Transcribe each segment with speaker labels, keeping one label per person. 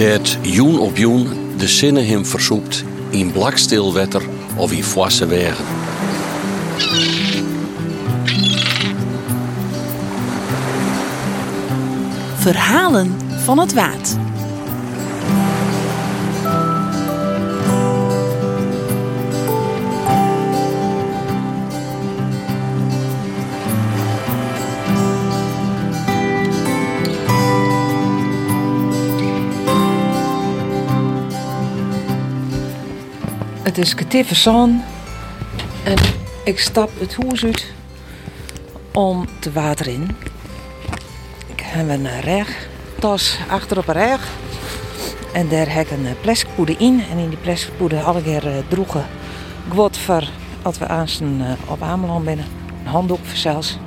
Speaker 1: Dat joen op joen de zinnen hem versoept in blakstil wetter of in foisse wegen.
Speaker 2: Verhalen van het Waad.
Speaker 3: Is Ketifferson en ik stap het huis om te water in. Ik heb een reg, tas achter op een reg. En daar heb ik een plastic poeder in. En in die plastic poeder alle keer uh, droegen gwot voor als we uh, op Ameland binnen. Een handdoek zelfs.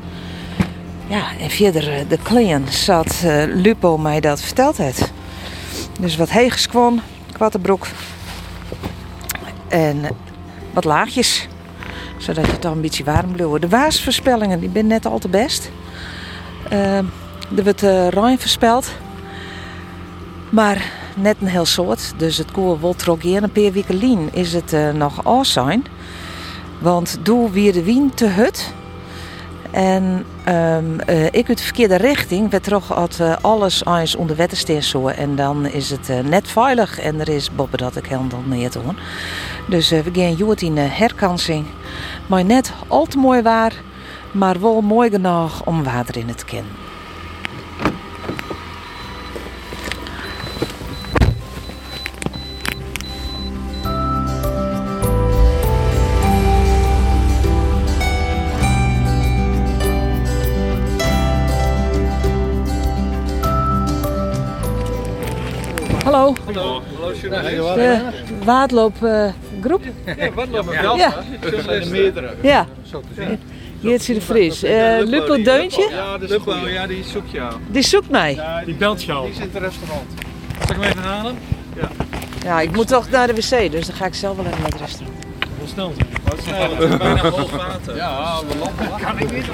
Speaker 3: Ja, en verder de klien zat Lupo mij dat verteld heeft. Dus wat heegs kwam, kwatterbroek. En wat laagjes. Zodat het dan een beetje warm bleef. De waasvoorspellingen die ben net al te best. Uh, er wordt uh, ruim voorspeld. Maar net een heel soort. Dus het een paar weken lien is het uh, nog af zijn. Want doe weer de wien te hut. En um, uh, ik uit de verkeerde richting werd toch uh, alles eens onder wetten zo. En dan is het net veilig en er is Bobbe dat ik helemaal niet doen. Dus we gaan joet in herkansing. Maar net al te mooi waar, maar wel mooi genoeg om water in het kennen. Hallo.
Speaker 4: Hallo.
Speaker 3: De waardloopgroep.
Speaker 4: Uh, ja, waardloopgroep.
Speaker 3: Ja.
Speaker 4: Dat zijn er meerdere.
Speaker 3: Ja. Geertje de Vries. Uh, Luppel Deuntje?
Speaker 4: Ja, ja, die zoekt jou.
Speaker 3: Die zoekt mij?
Speaker 4: Ja,
Speaker 5: die belt jou.
Speaker 4: Die zit in het restaurant.
Speaker 5: Zal ik hem even halen?
Speaker 4: Ja.
Speaker 3: Ja, ik moet toch naar de wc, dus dan ga ik zelf wel even naar het restaurant.
Speaker 5: Hoe snel?
Speaker 4: Wat snel, het is bijna hoog water. Ja, we landen.
Speaker 5: kan ik niet.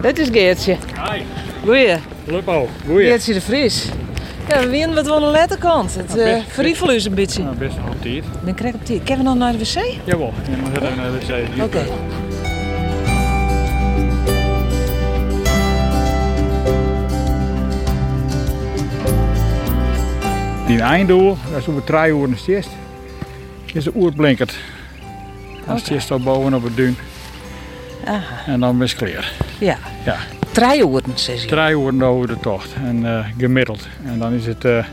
Speaker 3: Dit is Geertje.
Speaker 5: Hi.
Speaker 3: Goeie.
Speaker 5: Luppel, goeie.
Speaker 3: Geertje de Vries. Ja, we weten wat we aan de letterkant. Het uh, verriefel is een beetje.
Speaker 5: Nou, best tijd.
Speaker 3: Dan krijg ik op tijd. Kunnen we nog naar de wc?
Speaker 5: Jawel, je moet even naar de wc.
Speaker 3: Oké. Okay.
Speaker 5: Die einddoel, dat is over drie uur steeds, is de oerblinkert. Dan okay. staat al boven op het duin.
Speaker 3: Aha.
Speaker 5: En dan is het.
Speaker 3: Ja.
Speaker 5: ja.
Speaker 3: Drie uur, zeg je?
Speaker 5: Drie uur over de tocht. En uh, gemiddeld. En dan is het uh,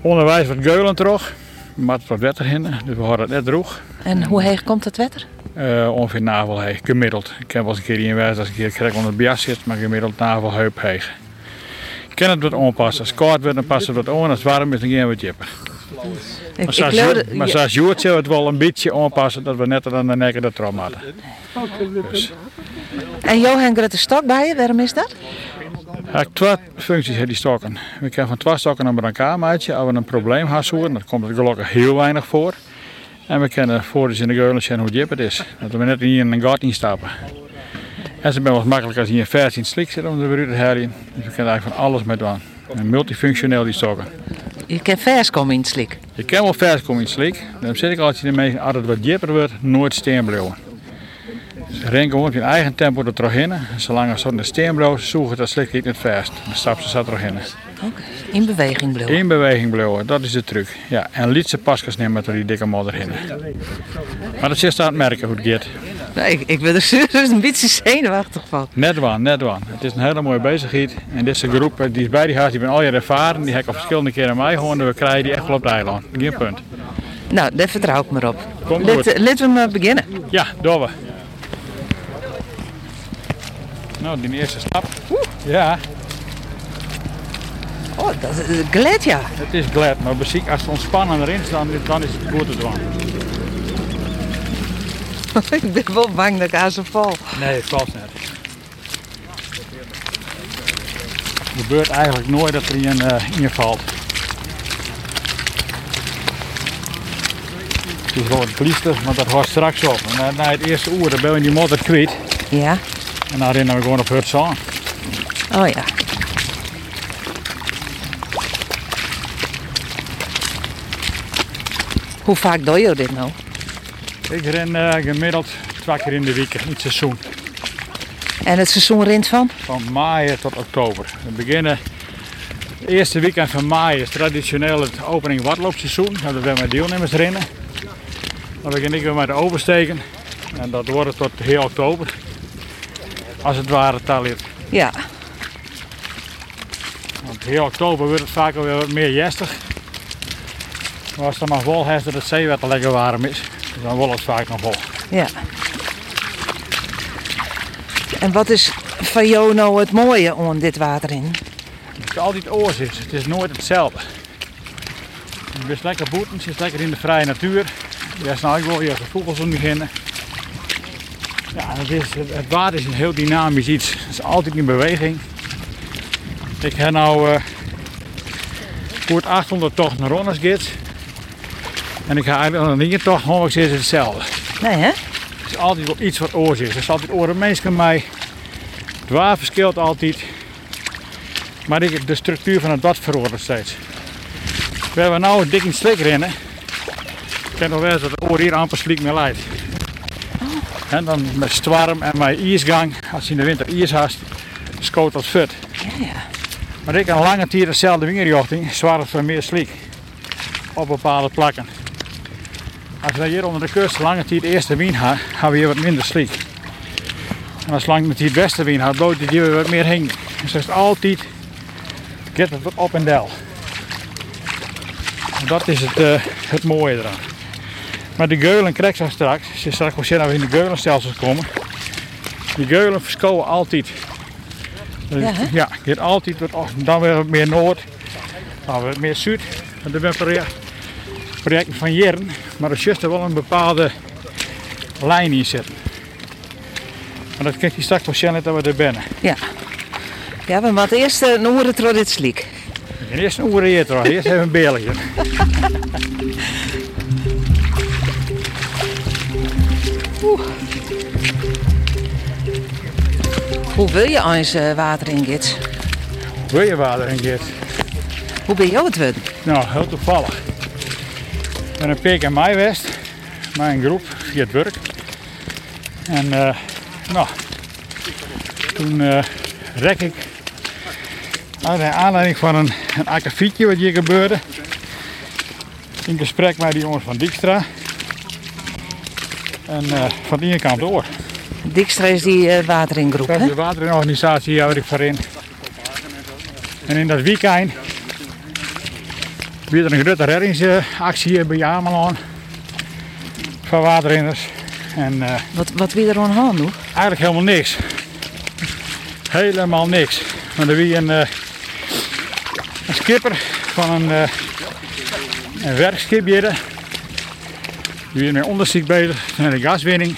Speaker 5: onderwijs wat geulen terug. Maar het wat wetter in, dus we houden het net droeg.
Speaker 3: En hoe heeg komt het wetter?
Speaker 5: Uh, ongeveer navelheeg, gemiddeld. Ik heb wel eens een keer in wijs als ik keer krijg onder het bias zit, maar gemiddeld navelheup heeg. Ik kan het wat aanpassen. Als het koud wordt, dan past het wat aan. Als het warm is, dan gaan we het jippen.
Speaker 3: Ik,
Speaker 5: maar zoals,
Speaker 3: ik
Speaker 5: maar zoals Joert zou het wel een beetje aanpassen dat we net aan de nek dat trom hadden.
Speaker 3: Dus. En Johan Grete Stok bij je, waarom is dat?
Speaker 5: Ja, ik twee functies heb die stokken. We kunnen van twee stokken naar elkaar maken. Als we een probleem hebben, dan komt er gelukkig heel weinig voor. En we kunnen voor in de geulen zien hoe diep het is. Dat we net niet in een gat instappen. En ze zijn wat makkelijk als je in 14 slik zit om de bruut te halen. Dus we kunnen eigenlijk van alles mee doen. En multifunctioneel die stokken.
Speaker 3: Je kan vers komen in het slik.
Speaker 5: Je kan wel vers komen in het slik. Dan zit ik altijd ermee, als het wat dieper wordt, nooit steen blijven. Ren gewoon op je eigen tempo er terug in. Zolang als het de steen zoeken dat slik niet vast. Dan stap ze er terug in.
Speaker 3: Oké, in beweging blijven.
Speaker 5: In beweging blijven, dat is de truc. Ja, en liet ze pasjes nemen door die dikke modder in. Maar dat is aan het merken hoe het gaat.
Speaker 3: Nee, ik, ik ben er serieus een beetje zenuwachtig van.
Speaker 5: Net waan, net waan. Het is een hele mooie bezigheid. En deze groep die is bij die huis, die ben al jaren ervaren. Die heb ik al verschillende keren mij gewoon. We krijgen die echt wel op het eiland. Geen punt.
Speaker 3: Nou, daar vertrouw ik maar op. Let, laten we maar beginnen.
Speaker 5: Ja, doen we. Nou, die eerste stap.
Speaker 3: Oeh.
Speaker 5: Ja.
Speaker 3: Oh, dat is glad ja.
Speaker 5: Het is glad, maar als het ontspannen erin staat, dan is het goed te doen.
Speaker 3: ik ben wel bang dat ik aan ze val.
Speaker 5: Nee, het valt net. Het gebeurt eigenlijk nooit dat er een uh, eh, invalt. Het is gewoon een priester, want dat hoort straks op. En eh, na het eerste oer, dan ben je die motor kwijt.
Speaker 3: Ja.
Speaker 5: En dan rennen we gewoon op het zand.
Speaker 3: Oh ja. Hoe vaak doe je dit nou?
Speaker 5: Ik ren eh, gemiddeld twee keer in de week in het seizoen.
Speaker 3: En het seizoen rint van?
Speaker 5: Van maai tot oktober. We beginnen het eerste weekend van maai is traditioneel het opening watloopseizoen. Dat we weer met deelnemers rennen. Dan begin ik weer met de oversteken. En dat wordt het tot heel oktober. Als het ware talit.
Speaker 3: Ja.
Speaker 5: Want heel oktober wordt het vaak alweer wat meer jestig. Maar als het dan nog vol heeft dat het zeewater lekker warm is, dan wordt het vaak nog vol.
Speaker 3: Ja. En wat is van jou nou het mooie om dit water in?
Speaker 5: Het is altijd oors is. Het is nooit hetzelfde. Je bent lekker boeten, je zit lekker in de vrije natuur. Je snel wel je vogels om je heen. Ja, het, is, het water is een heel dynamisch iets. Het is altijd in beweging. Ik heb nou voor het 800 tocht naar Ronnersgids. En ik ga eigenlijk nog niet tocht honderd is hetzelfde.
Speaker 3: Nee, hè?
Speaker 5: Het is altijd wel iets wat oors is. Er is altijd oren mensen mij. Het water verschilt altijd. Maar ik- de structuur van het bad verandert steeds. We hebben nou een dik in slik rennen. Ik ken nog wel eens dat het oor hier amper sliek meer leidt. En dan met storm en met ijsgang, als je in de winter ijs hast, scoot dat fut.
Speaker 3: Ja, ja.
Speaker 5: Maar ik een lange tijd dezelfde wingerjochting, zwaar het voor meer sliek. Op bepaalde plakken. Als we hier onder de kust lange tijd eerste wien hebben, hebben we hier wat minder sliek. En als lange tijd het beste wien hebben, bloot het hier weer wat meer heen. Dus dat is altijd, get het wat op en del. En dat is het, eh, het mooie eraan. Maar de geulen krijg je straks, als je straks wel zien dat we in de geulenstelsels komen. Die geulen verscholen altijd. Dus
Speaker 3: Ja, hè?
Speaker 5: ja, altijd wat, dan weer wat meer noord, dan weer wat meer zuid. En dan ben project, projecten van jaren, maar er zit er wel een bepaalde lijn in zitten. Maar dat kijk je straks wel zien dat we er binnen.
Speaker 3: Ja. Ja, we moeten eerst eh, een oeren door dit sliek.
Speaker 5: Eerst een oeren hier eerst even een beeltje.
Speaker 3: Hoe wil je eens eh, water in, Gits?
Speaker 5: Wil je water in dit?
Speaker 3: Hoe ben jou het worden?
Speaker 5: Nou, heel toevallig. Ben een Peek en Mei West, mijn groep via het werk. En eh, nou, toen eh rek ik uit de aanleiding van een, een akkefietje wat hier gebeurde. In gesprek met die jongens van Dijkstra. En eh, van die ene kant door.
Speaker 3: Dijkstra is die wateringroep,
Speaker 5: Dat is de waterorganisatie waar ik voor in. En in dat weekend weer er een grote reddingsactie hier bij Ameland van waterrenners. En eh,
Speaker 3: Wat, wat je er aan gaan doen?
Speaker 5: eigenlijk helemaal niks. Helemaal niks. Maar er wie een, eh, een skipper van een, eh een werkschip. Die is met onderzoek bezig naar de gaswinning.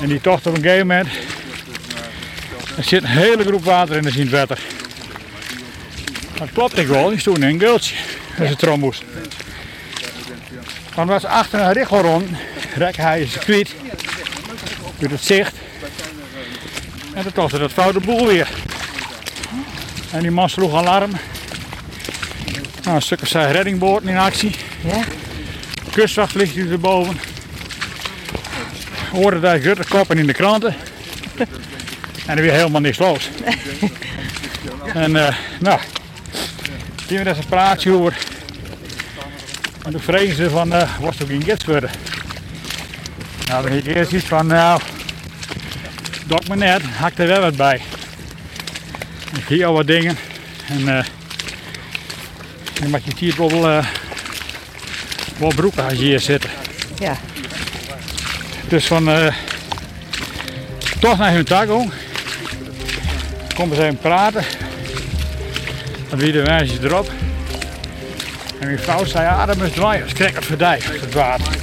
Speaker 5: En die tocht op een gegeven moment. Er zit een hele groep water in de het water. Dat klopt ik wel, die stond in een gultje. Dat is erom moest. Dan was achter een richel rond, rek hij is kwijt. Uit het zicht. En toen kostte dat foute boel weer. En die man sloeg alarm. Nou, een stuk of zijn reddingboot in actie.
Speaker 3: Ja?
Speaker 5: Kustwacht ligt hier erboven. Hoorde daar grote koppen in de kranten. En er weer helemaal niks los. en eh, nou, we eens een praatje over. En toen vregen ze van, eh was ook in worden? Nou, dan heb ik eerst iets van, nou, dok me net, hak er wel wat bij. Ik zie al wat dingen. En eh dan mag je hier wel, eh wel broeken als je hier zit.
Speaker 3: Ja.
Speaker 5: Dus van eh, toch naar hun tago. Komen ze even praten. Wie de wijsjes erop. En mijn vrouw zei, ja, dat is draaien. Kijk het verdij, het water.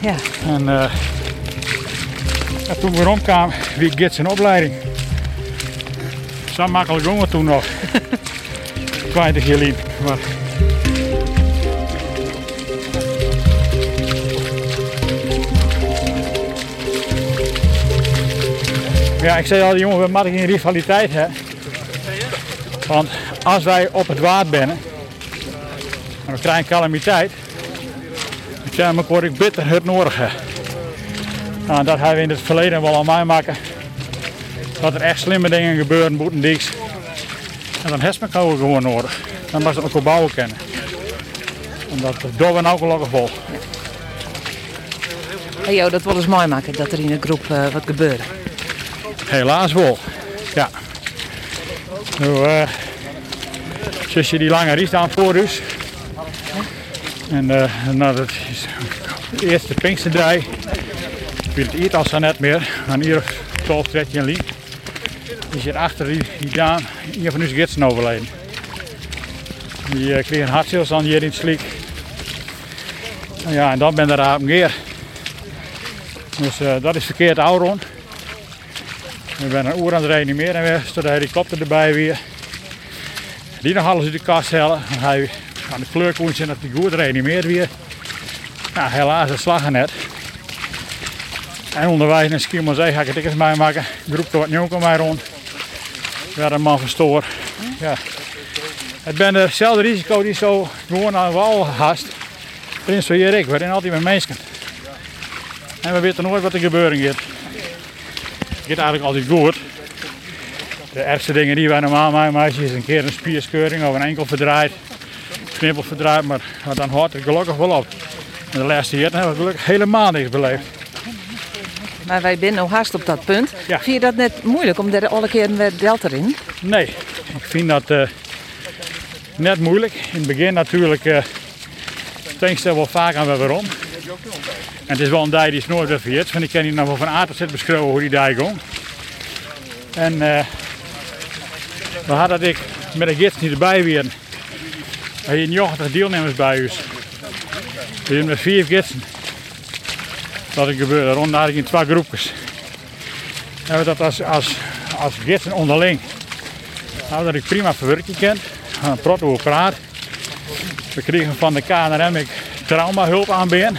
Speaker 3: Ja.
Speaker 5: En ja, toen we rondkwamen, wie gids zijn opleiding. Zo makkelijk jongen toen nog. Kwijt je liep. Maar Ja, ik zei al, jongen, we maken geen rivaliteit, hè. Want als wij op het water binnen en we krijgen calamiteit, kan elkaar ik bitter het nodig hebben. Nou, dat hebben we in het verleden wel aan mij maken. Dat er echt slimme dingen gebeuren moeten diks. En dan heeft men ook gewoon nodig. Dan mag ze elkaar bouwen kennen. En dat we nou gelukkig vol.
Speaker 3: Hey, joh, dat wil eens mooi maken dat er in een groep eh, wat gebeurt.
Speaker 5: Helaas wel. Ja. Nou, zoals je die lange ries aan voor is. En eh nou, dat is de eerste Pinksterdraai. Ik weet het iets als net meer. Aan hier 12, 13 liep. Die zit achter die, die daan. Een van onze gidsen overleden. Die eh, kreeg een hartstilstand hier in het sliek. Nou ja, en dan ben er raar meer. Dus eh, dat is verkeerd ouder. We zijn een uur aan het reanimeren en weer staat de helikopter erbij weer. Die nog alles uit de kast ga je aan de kleurkoens en dat die goed reanimeert weer. Nou, helaas, het slag net. En onderwijs skimmel zei, ga ik het eens mee maken. Groep wat nieuw mij rond. Werd een man verstoord. Ja. Het ben hetzelfde risico die zo gewoon aan wal haast. Prins van Erik, we zijn altijd met mensen. En we weten nooit wat er gebeuren gaat. Het gaat eigenlijk altijd goed. De ergste dingen die wij normaal maken is een keer een spierskeuring of een enkel verdraaid. Knippel verdraaid, maar maar dan hoort het gelukkig wel op. En de laatste jaren hebben we gelukkig helemaal niks beleefd.
Speaker 3: Maar wij zijn nou haast op dat punt.
Speaker 5: Ja.
Speaker 3: Vind je dat net moeilijk om er alle keer weer delta in?
Speaker 5: Nee, ik vind dat eh, net moeilijk. In het begin natuurlijk uh, denk je wel vaak aan waarom. En het is wel een dij die is nooit weer vergeten. Want ik ken hier nog wel van Aterset beschreven hoe die dij ging. En eh we hadden ik met de gids niet erbij weer. We hadden 90 deelnemers bij ons. We hebben met vier gidsen. Dat het gebeurde. Rond had ik in twee groepjes. En dat als, als, als gidsen onderling. Nou, dat ik prima verwerkt kent. Een prot over praat. We kregen van de KNRM ik traumahulp aanbieden.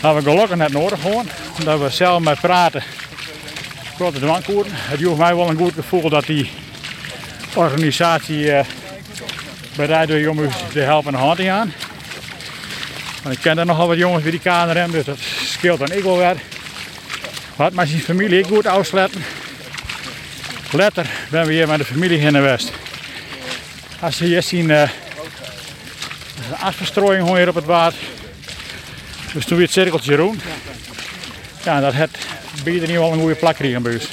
Speaker 5: Dat we gelukkig net nodig gewoon. Omdat we zelf met praten. Grote dwangkoeren. Het joeg mij wel een goed gevoel dat die organisatie eh, bereid om u te helpen en hand te gaan. Want ik ken er nogal wat jongens bij die KNRM, dus dat scheelt dan ik wel weer. Wat maar zijn familie ik goed uitsletten. Letter ben we hier met de familie in de West. Als je hier zien, is een asverstrooiing hier op het water. Dus toen weer het cirkeltje rond. Ja, dat het biedt in ieder geval een goede plak ons.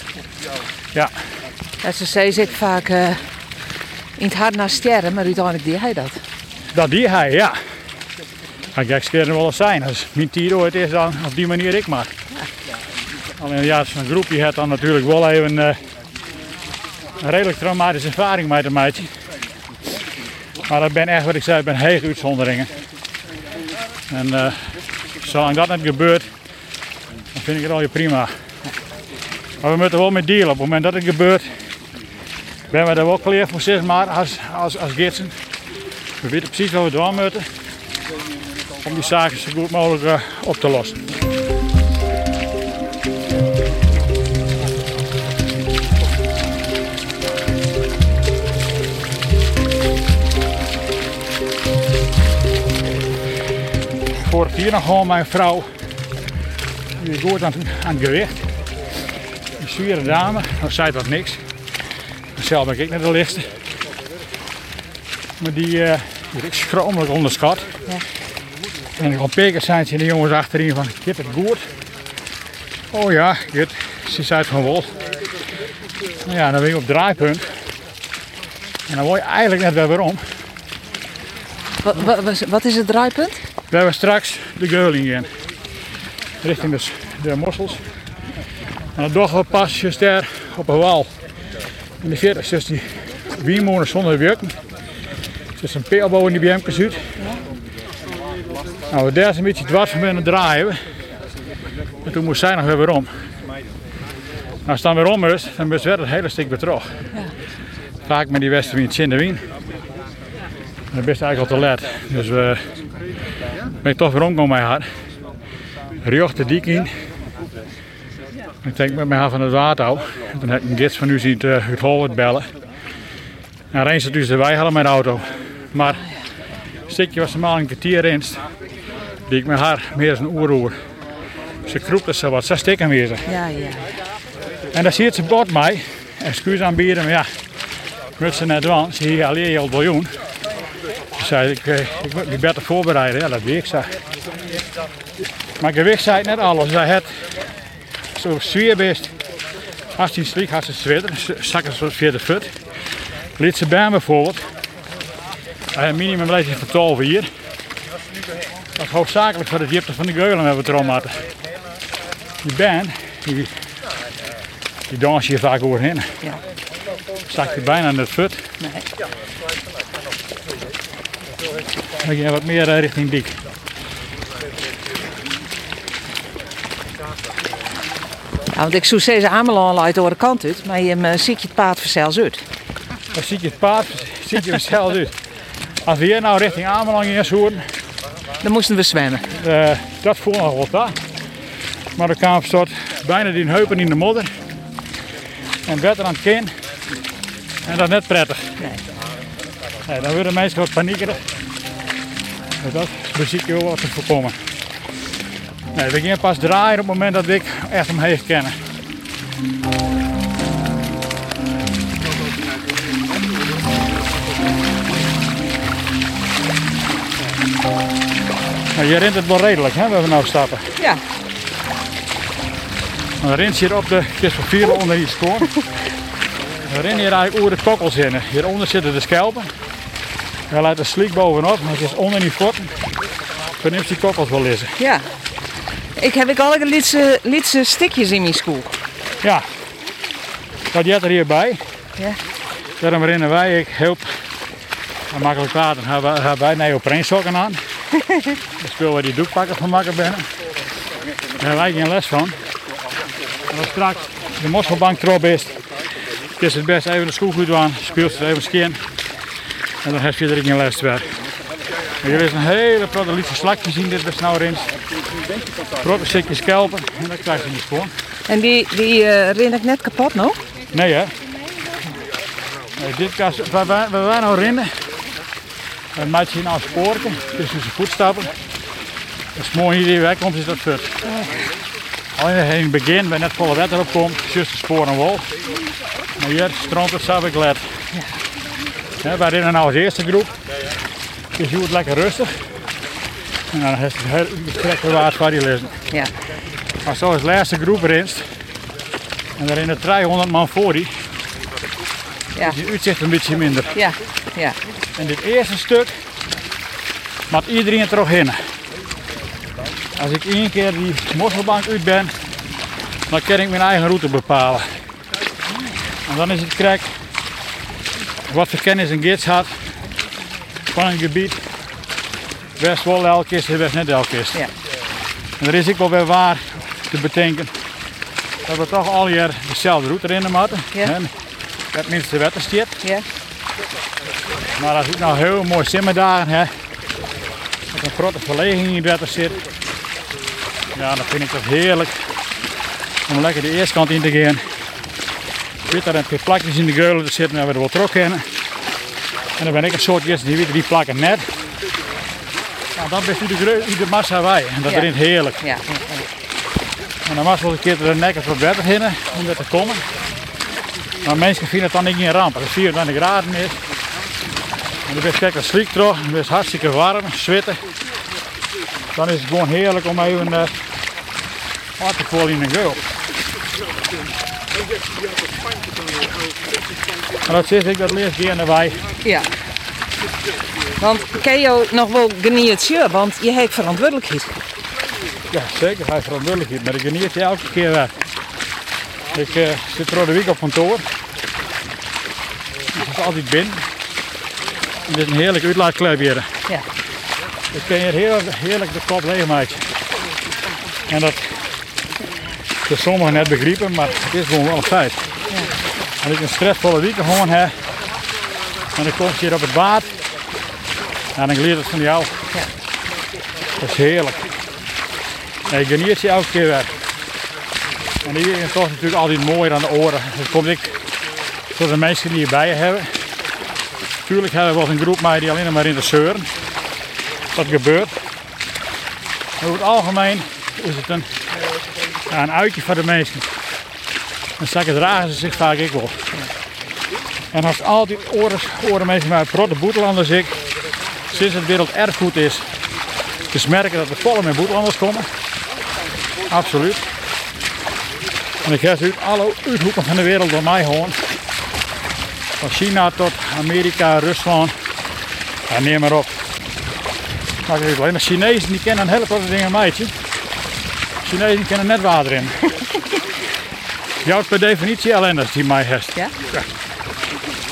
Speaker 5: Ja,
Speaker 3: Ja, ze zei zit vaak eh, in het hart naar sterren, maar uiteindelijk deed hij dat.
Speaker 5: dat die hij, ja. Ga ik echt wel eens zijn. Als mijn tier ooit is, dan op die manier ik maar. Alleen ja, zo'n groepje heeft dan natuurlijk wel even eh, een redelijk traumatische ervaring met een meidje. Maar dat ben echt wat ik zei, ben heel uitzonderingen. En eh, zolang dat niet gebeurt, dan vind ik het al je prima. Maar we moeten wel met dealen. Op het moment dat het gebeurt, ben we er wel klaar voor zeg maar als, als, als gidsen. We weten precies wat we doen moeten om die zaken zo goed mogelijk eh, op te lossen. Vorig hier nog gewoon mijn vrouw. Die is goed aan, aan het gewicht. Een zware dame, nog zei dat niks. Zelf ben ik net de lichtste. Maar die, eh die heb ik schromelijk onderschat. En op Pekers zijn ze de jongens achterin van, ik heb het goed. Oh ja, goed. Ze het van. Nou ja, dan ben je op draaipunt. En dan word je eigenlijk net weer weer om.
Speaker 3: Wat, wat, wat is het draaipunt?
Speaker 5: We hebben straks de geuling in. Richting de, de mossels. En dan doen we pas juist daar op een wal. In de 40 is die wiemoeders zonder werken. Er is een peelbouw in die BM's uit. Nou, daar een beetje dwars van binnen draaien. En toen moest zij nog weer om. Nou, als het dan weer om is, dan is het weer het hele stuk weer terug. Vaak met die westenwind in de wien. Dan ben je eigenlijk al te laat. Dus we ben ik toch weer omgekomen met haar. Riocht de dik in. Ik denk met mijn haar van het water al. Dan heb ik een gids van u zien het, het hoofd bellen. En reens het dus erbij hadden met de auto. Maar een stukje was normaal een kwartier rinst. Die ik met haar meer dan een oeroer. Ze er zo wat, ze stikken weer.
Speaker 3: Ja, ja.
Speaker 5: En dan ziet ze bord mij. Excuus aanbieden, maar ja. Moet ze net wel, ze hier alleen al biljoen. Ze zei, ik, eh, ik moet me beter voorbereiden. Ja, dat weet ik. Zei. Maar gewicht zei het net alles. Ze zei het zo zwier best. Als die sliek had ze zweten, zakken ze via de fut. Ze bij bijvoorbeeld. Een minimum leeftijd van 12 hier. Dat is hoofdzakelijk voor het jipte van de geulen hebben we het erom hadden. Die band, die, die dans je vaak overheen.
Speaker 3: Ja.
Speaker 5: Zak je bijna in het fut.
Speaker 3: Nee.
Speaker 5: Dan ging je wat meer eh, richting dik.
Speaker 3: Want ik zou deze Ameland uit de kant uit, maar je uh, ziet je het paard vanzelfs uit.
Speaker 5: Dan zie je het paard, zie je zelf uit. Als we hier nou richting Ameland gingen zoeken,
Speaker 3: Dan moesten we zwemmen.
Speaker 5: eh, dat voelde nog wat daar. Maar dan kwam soort bijna die heupen in de modder. En beter aan het kin. En dat is net prettig.
Speaker 3: Nee.
Speaker 5: Nee, dan worden mensen wat paniekerig. Dus dat muziek heel wat te voorkomen. Nee, we gingen pas draaien op het moment dat ik echt hem heeft kennen. Maar je rent het wel redelijk, hè, waar we nou stappen.
Speaker 3: Ja,
Speaker 5: Dan rent hier op de kist van vier onder die spoor. We rennen hier eigenlijk over de kokkels in. Hieronder zitten de schelpen. Hij laat de sliek bovenop, maar het is onder die. Verneemt die kokkels wel lezen.
Speaker 3: ja. Ik heb ik alle lietse, lietse stikjes in mijn school.
Speaker 5: Ja, dat jet er hierbij.
Speaker 3: Ja.
Speaker 5: Daarom rennen wij, ik help aan makkelijk water. Hebben wij- hebben wij neoprensokken aan. Dan spelen we die doekpakken van makken binnen. Daar hebben wij geen les van. En als straks de mosselbank erop is, is het best even de schoolgoed aan, speelt het even skin. En dan heb je er geen les weer. Hier is een hele grote lieve slakje zien dit best nou erin. Grote stukjes schelpen en dan krijg je niet gewoon.
Speaker 3: En die, die eh ren ik net kapot nog.
Speaker 5: Nee hè? Nee, dit kan, waar, wij, waar wij nou rennen, maak je nou sporen tussen zijn voetstappen. Dat is mooi hier wegkomt is dat fut. Alleen in het begin, bij net volle wetter op komt, juist de sporen wol. Maar hier stroomt het zo glad. Ja, wij rennen nou als eerste groep. Dus je wordt lekker rustig. En dan is het trekken waard waar die lezen.
Speaker 3: Ja.
Speaker 5: Maar zoals de laatste groep renst, en er rennen 300 man voor die,
Speaker 3: Ja.
Speaker 5: is het uitzicht een beetje minder.
Speaker 3: Ja. Ja.
Speaker 5: En dit eerste stuk maakt iedereen er nog in. Als ik één keer die mosselbank uit ben, dan kan ik mijn eigen route bepalen. En dan is het krek wat voor kennis en gids had van een gebied. Best wel elke en best net elke kist.
Speaker 3: Ja.
Speaker 5: En er is ook wel weer waar te bedenken dat we toch al jaar dezelfde route erin moeten.
Speaker 3: Ja.
Speaker 5: Dat minste wetter stiert.
Speaker 3: Ja.
Speaker 5: Maar als ik nou heel mooi simmerdagen heb, met een grote verleging in het wetter zit, ja, dan vind ik het heerlijk om lekker de eerste kant in te gaan. Weet er een paar plakjes in de geulen te zitten, hebben we er wel trok. En dan ben ik een soort eerste die weet die plakken net. Nou, dan best u de, u de massa wij. En dat
Speaker 3: Ja.
Speaker 5: is heerlijk.
Speaker 3: Ja.
Speaker 5: En dan was wel een keer de nek het wat beter hinnen om dat te komen. Maar mensen vinden het dan niet een ramp. Als het 24 graden is. En er is lekker sliek. Het is hartstikke warm, zwitten. Dan is het gewoon heerlijk om even uh, wat te in een geul. Dat zit ik, dat leert gerne wij.
Speaker 3: Ja. Want kan je nog wel geniet je, want je hebt verantwoordelijkheid.
Speaker 5: Ja, zeker. Hij is verantwoordelijk. Maar ik geniet je elke keer weg. Ik eh, zit er de week op kantoor. Ik is altijd binnen. En dit is een heerlijk uitlaatklep hier.
Speaker 3: Ja.
Speaker 5: Ik kan hier heel, heerlijk de kop leegmaken. En dat de sommigen net begrijpen, maar het is gewoon wel een feit. Als ik een stressvolle week gewoon heb, en dan kom je hier op het bad, en dan gleed het van jou. Dat is heerlijk. En je geniet je elke keer weer. En hier is toch natuurlijk altijd mooier aan de oren. Dan kom ik voor de mensen die hierbij hebben. Tuurlijk hebben we wel een groep mee die alleen maar in de zeuren. Dat gebeurt. over het algemeen is het een, een uitje voor de meesten. Dan zakken dragen ze zich vaak ik wel. En als altijd oren, oren mensen met grote boetelanders ik, sinds het werelderfgoed is, dus merken dat er volle met boetelanders komen. Absoluut. En ik heb uit alle uithoeken van de wereld door mij gewoon. Van China tot Amerika, Rusland. Ja, neem maar op. Maar alleen maar Chinezen die kennen een hele grote dingen meidje. Chinezen kennen net water in. Jouw per definitie ellende die mij heeft.
Speaker 3: Ja?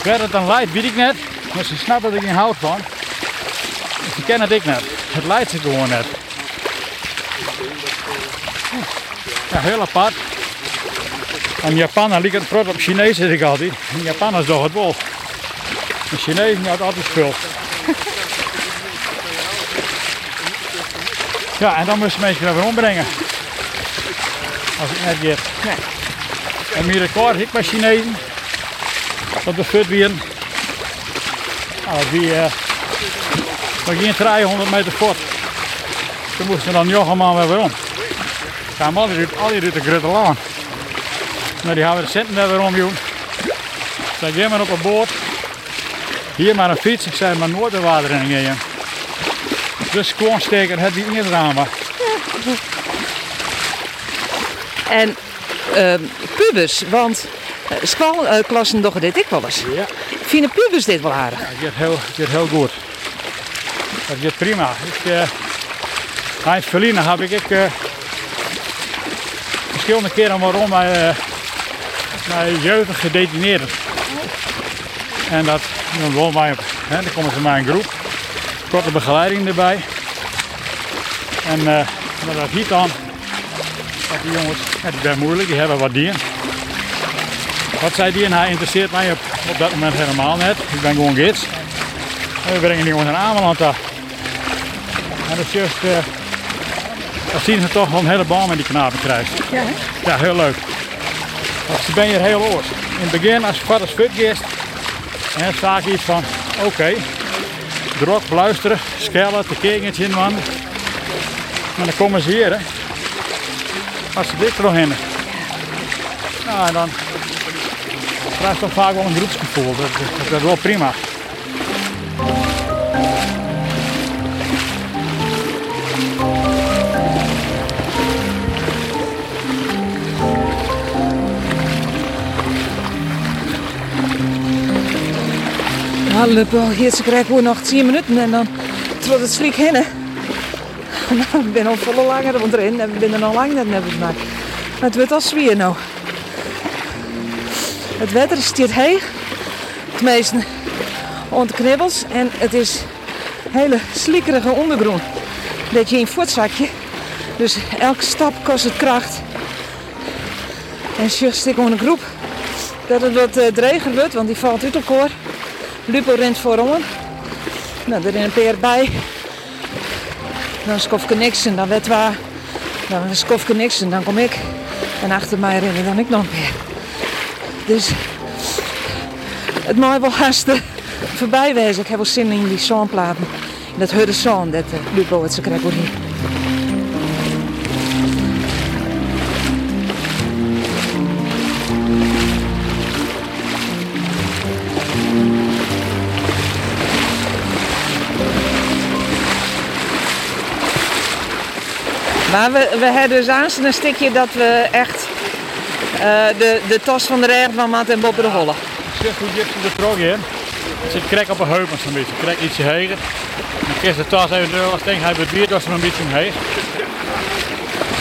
Speaker 5: Waar het dan leidt, weet ik net. Maar ze snappen dat ik geen hout van. Ze kennen het ik net. Het leidt ze gewoon net. Ja, heel apart. En Japan dan liep het trots op Chinees zeg ik altijd. En is het bol. De Chinezen had altijd spul. Ja, en dan moesten mensen weer ombrengen. Als ik net geef.
Speaker 3: Nee.
Speaker 5: En mijn record ik bij Chinezen. Dat de fut weer. Nou, die eh we gingen 300 meter voort. Toen moesten dan joggen maar weer om. Gaan al die al die de grote laan. Nou, die hebben we de centen weer om, joh. Zeg, jij maar op een boot. Hier maar een fiets. Ik zei, maar nooit de water in gaan. Dus gewoon steken, het die in het raam. was.
Speaker 3: En ehm pubers, want uh, schoolklassen doen dit ik wel eens.
Speaker 5: Ja.
Speaker 3: Vinden pubers dit wel aardig?
Speaker 5: Dat gaat heel, gaat heel goed. Dat gaat prima. Ik, uh, Heinz Verliezen heb ik, uh, verschillende keren waarom mij, uh, mij jeugdig gedetineerd. En dat dan wel mij, hè, dan komen ze bij een groep. Korte begeleiding erbij. En uh, maar dat hiet dan, dat die jongens, ja, die zijn moeilijk, die hebben wat dieren. Wat zij die en hij interesseert mij op, op dat moment helemaal net. Ik ben gewoon gids. En we brengen die jongens naar Ameland af. En dat is juist, uh, dan zien ze toch wel een hele baan met die knapen krijgt.
Speaker 3: Ja, hè?
Speaker 5: Ja, heel leuk. Want ze ben je heel oors. In het begin, als je als fut geeft, en dan vaak iets van, oké, drok, luisteren, schellen, te kekentje in man. Maar dan komen ze hier, hè. Als ze dit er nog in. Nou, en dan krijg je toch vaak wel een groepsgevoel. Dat, dat, dat is wel prima.
Speaker 3: Ja, Lupo, hier ze krijgen gewoon nog 10 minuten en dan trot het slik heen. ik ben al volle langer erin en we zijn er nog lang net hebben gemaakt. Maar het wordt al zwier nou. Het wetter is dit heeg. Het meeste onder knibbels en het is hele slikkerige ondergrond. Dat je in voetzakje. Dus elke stap kost het kracht. En just ik op een groep dat het wat uh, dreger wordt, want die valt uit elkaar. Lupo rent voorom. Nou, er een peer bij. Dan skofke niks en dan werd waar. Dan skofke niks en dan kom ik. En achter mij rennen dan ik nog een. Dus het mag wel haast eh, voorbij wezen. Ik heb wel zin in die zandplaten. In dat hudde zand, dat uh, Lupo het ze hier. Maar we, we hebben dus aan een stukje dat we echt de, de tos van de regen van Maat en Bob de Holle.
Speaker 5: Zeg hoe je de trog in. Het zit krek op een heup zo'n beetje. Krek ietsje heger. Dan kies de tas even als denk hij beweert als er een beetje omheen.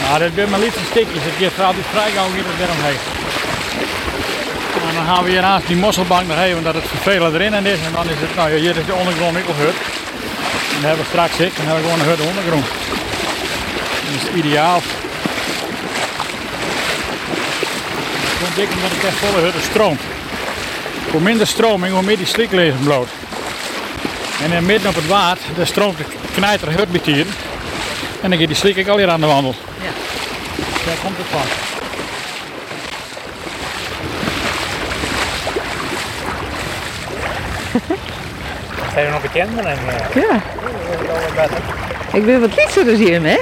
Speaker 5: Nou, dit zijn maar liefste stikjes. Het gaat vooral die vrijgang hier er omheen. En dan gaan we hier naast die mosselbank nog even, omdat het vervelend erin is. En dan is het, nou hier is de ondergrond mikkelhut. En dan hebben we straks ik, en dan hebben we gewoon een hut ondergrond. Dat is ideaal. Gewoon dik omdat het echt volle hutten stroomt. Hoe minder stroming, hoe meer die slik liggen bloot. En in midden op het water, daar stroomt de knijter hut hier. En dan gaat die slik ik al hier aan de wandel.
Speaker 3: Ja.
Speaker 5: Daar komt het van.
Speaker 4: Zijn we nog bekend met hem?
Speaker 3: Ja. Ik ben wat liefder dus hier, hè?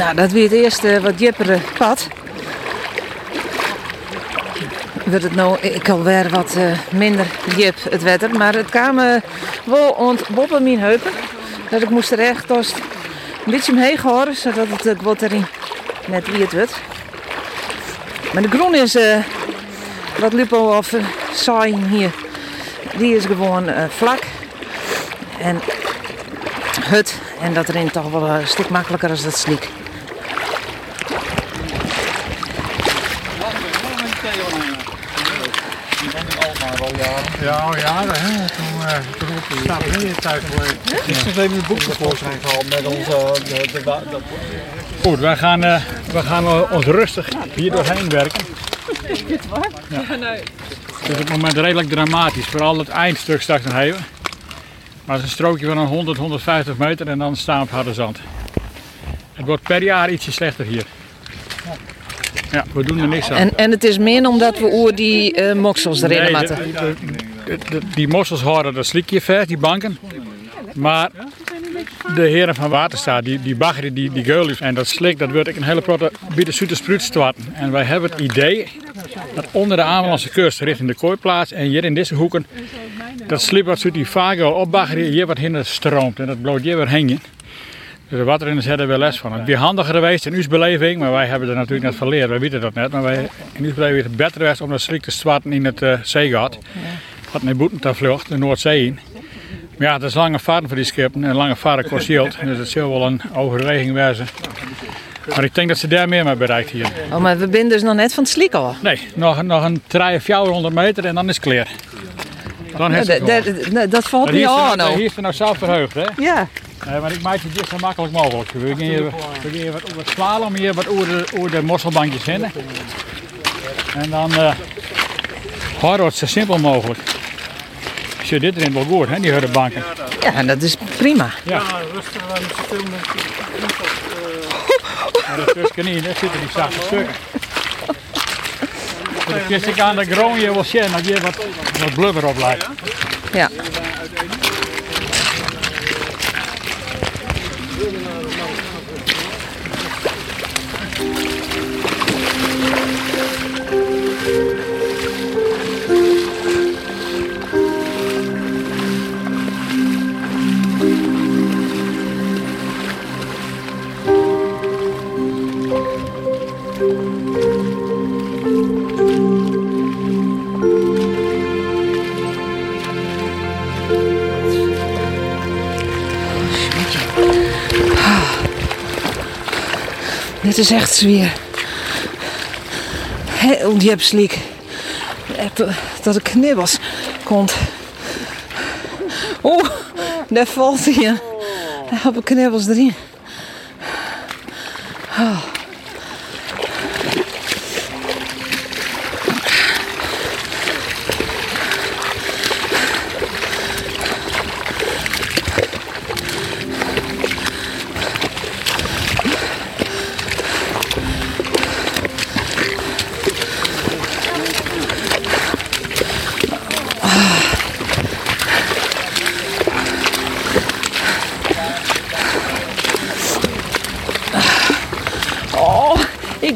Speaker 3: Nou, dat weer het eerste wat jippere pad. Wordt het nou ik alweer wat eh, minder jip het wetter. Maar het kwam eh, wel ontboppen mijn heupen. Dat ik moest er echt als een beetje omheen horen. Zodat het ook wat erin net wie het wordt. Maar de groen is eh, wat Lupo of uh, saai hier. Die is gewoon eh, vlak. En hut. En dat erin toch wel een stuk makkelijker als dat sliek.
Speaker 5: Ja, al jaren. Hè? Toen, uh, toen staat er niet thuis
Speaker 6: is dus even een boek tevoorschijn gehaald met onze... De, de, de,
Speaker 5: Goed, wij gaan, uh, wij gaan uh, ons rustig hier doorheen werken. Ja. Het is op het moment redelijk dramatisch, vooral het eindstuk straks nog even. Maar het is een strookje van een 100, 150 meter en dan staan we op harde zand. Het wordt per jaar ietsje slechter hier. Ja, we doen er niks aan.
Speaker 3: En, en het is meer omdat we oer die uh, moksels erin
Speaker 5: Nee,
Speaker 3: matten.
Speaker 5: de- de- de- de- die mossels houden dat slikje ver, die banken. Maar de heren van Waterstaat, die, die baggeren die, die geulens en dat slik, dat wordt ook een hele protte bieden zoete spruitstwarten. En wij hebben het idee dat onder de Amelandse kust, richting de kooiplaats en hier in deze hoeken, dat slip wat zoet die vaak opbaggeren, hier wat hinder stroomt. En dat bloot hier weer heen. De waterrenners hebben er wel les van. Het is handiger geweest in uw beleving, maar wij hebben er natuurlijk net van geleerd. Wij weten dat net, maar wij, in uw beleving is het beter geweest om dat slik te zwarten in het uh, zeegat. Wat naar boeten te vlucht, de Noordzee in. Maar ja, het is lange vaart voor die schepen en lange vaart kost geld. Dus het zal wel een overweging wezen. Maar ik denk dat ze daar meer mee bereikt hier.
Speaker 3: Oh, maar we zijn dus nog net van het sliek al.
Speaker 5: Nee, nog, nog een 300, 400 meter en dan is het klaar. Dan heeft
Speaker 3: Ja,
Speaker 5: het
Speaker 3: dat, dat, dat valt niet aan
Speaker 5: nou-
Speaker 3: nou.
Speaker 5: Hier is er nou zelf verheugd, hè?
Speaker 3: Ja.
Speaker 5: Nee, maar ik maak het hier zo makkelijk mogelijk. We gaan hier, we wat, wat slalom, hier wat over de, over de mosselbankjes heen. En dan eh houden we het zo simpel mogelijk. Als je dit erin wel goed, hè, die banken.
Speaker 3: ja, en dat is prima.
Speaker 5: Ja. Maar dat is niet, daar zitten die zachte stukken. Dus ik aan de grond je wel zien dat je wat, wat blubber op lijkt.
Speaker 3: Ja. Is echt zwier. Heel diep sliek. Echt, eh, Dat de knibbels komt. Oeh, daar valt hij. Daar hebben knibbels erin. Oh,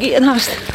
Speaker 3: ik ga naast.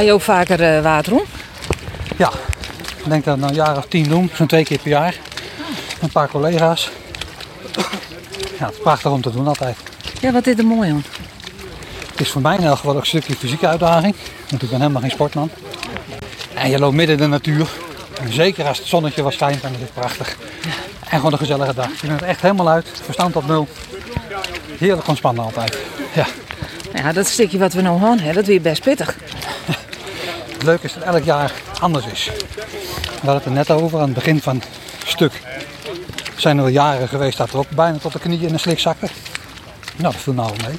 Speaker 3: Ga je ook vaker eh, water om?
Speaker 6: Ja, ik denk dat we een jaar of tien doen, zo'n twee keer per jaar. Een paar collega's. Ja, het is prachtig om te doen altijd.
Speaker 3: Ja, wat is er mooi aan?
Speaker 6: Het is voor mij in elk geval ook een stukje fysieke uitdaging, want ik ben helemaal geen sportman. En je loopt midden in de natuur. En zeker als het zonnetje wat schijnt, dan is het prachtig. En gewoon een gezellige dag. Je bent echt helemaal uit, verstand op nul. Heerlijk ontspannen altijd. Ja,
Speaker 3: Ja, dat stukje wat we nou gaan, hè, dat weer best pittig.
Speaker 6: Het leuke is dat elk jaar anders is. We hadden het er net over aan het begin van het stuk. Zijn er jaren geweest dat er ook bijna tot de knieën in de slik zakte. Nou, dat viel nou mee.